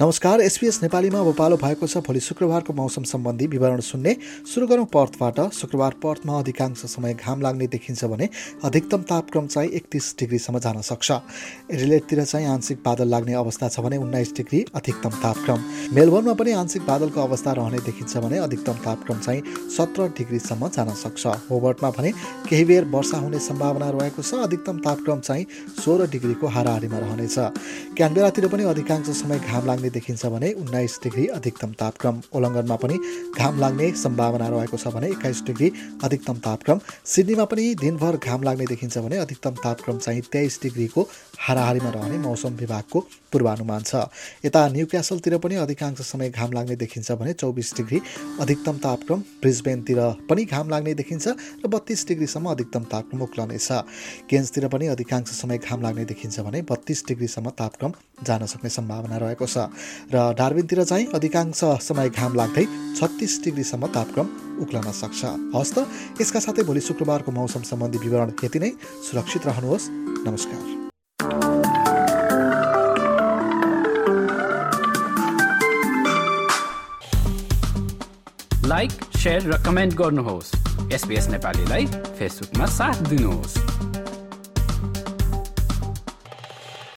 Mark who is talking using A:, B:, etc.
A: नमस्कार एसपिएस नेपालीमा अब पालो भएको छ भोलि शुक्रबारको मौसम सम्बन्धी विवरण सुन्ने। सुरु गरौँ पर्थबाट। शुक्रबार पर्थमा अधिकांश समय घाम लाग्ने देखिन्छ भने अधिकतम तापक्रम चाहिँ एकतिस डिग्रीसम्म जान सक्छ। रिलेटतिर चाहिँ आंशिक बादल लाग्ने अवस्था छ भने उन्नाइस डिग्री अधिकतम तापक्रम। मेलबोर्नमा पनि आंशिक बादलको अवस्था रहने देखिन्छ भने अधिकतम तापक्रम चाहिँ सत्र डिग्रीसम्म जान सक्छ। होबर्टमा भने केही बेर वर्षा हुने सम्भावना रहेको छ। अधिकतम तापक्रम चाहिँ सोह्र डिग्रीको हाराहारीमा रहनेछ। क्यानबेरातिर पनि अधिकांश समय घाम लाग्ने देखिन्छ भने उन्नाइस डिग्री अधिकतम तापक्रम। ओलङ्गनमा पनि घाम लाग्ने सम्भावना रहेको छ भने एक्काइस डिग्री अधिकतम तापक्रम। सिडनीमा पनि दिनभर घाम लाग्ने देखिन्छ भने अधिकतम तापक्रम चाहिँ तेइस डिग्रीको हाराहारीमा रहने मौसम विभागको पूर्वानुमान छ। यता न्यू क्यासलतिर पनि अधिकांश समय घाम लाग्ने देखिन्छ भने चौबिस डिग्री अधिकतम तापक्रम। ब्रिजबेनतिर पनि घाम लाग्ने देखिन्छ र बत्तिस डिग्रीसम्म अधिकतम तापक्रम उक्लनेछ। केन्सतिर पनि अधिकांश समय घाम लाग्ने देखिन्छ भने बत्तिस डिग्रीसम्म तापक्रम जान सक्ने सम्भावना रहेको छ। र डार्बिनतिर चाहिँ अधिकांश समय घाम लाग्दै छत्तिस डिग्रीसम्म तापक्रम उक्लन सक्छ। हस् त यसका साथै भोलि शुक्रबारको मौसम सम्बन्धी विवरण यति नै। सुरक्षित रहनुहोस्। नमस्कार।
B: लाइक र कमेन्ट गर्नुहोस्। एसपिएस नेपालीलाई फेसबुकमा साथ दिनुहोस्।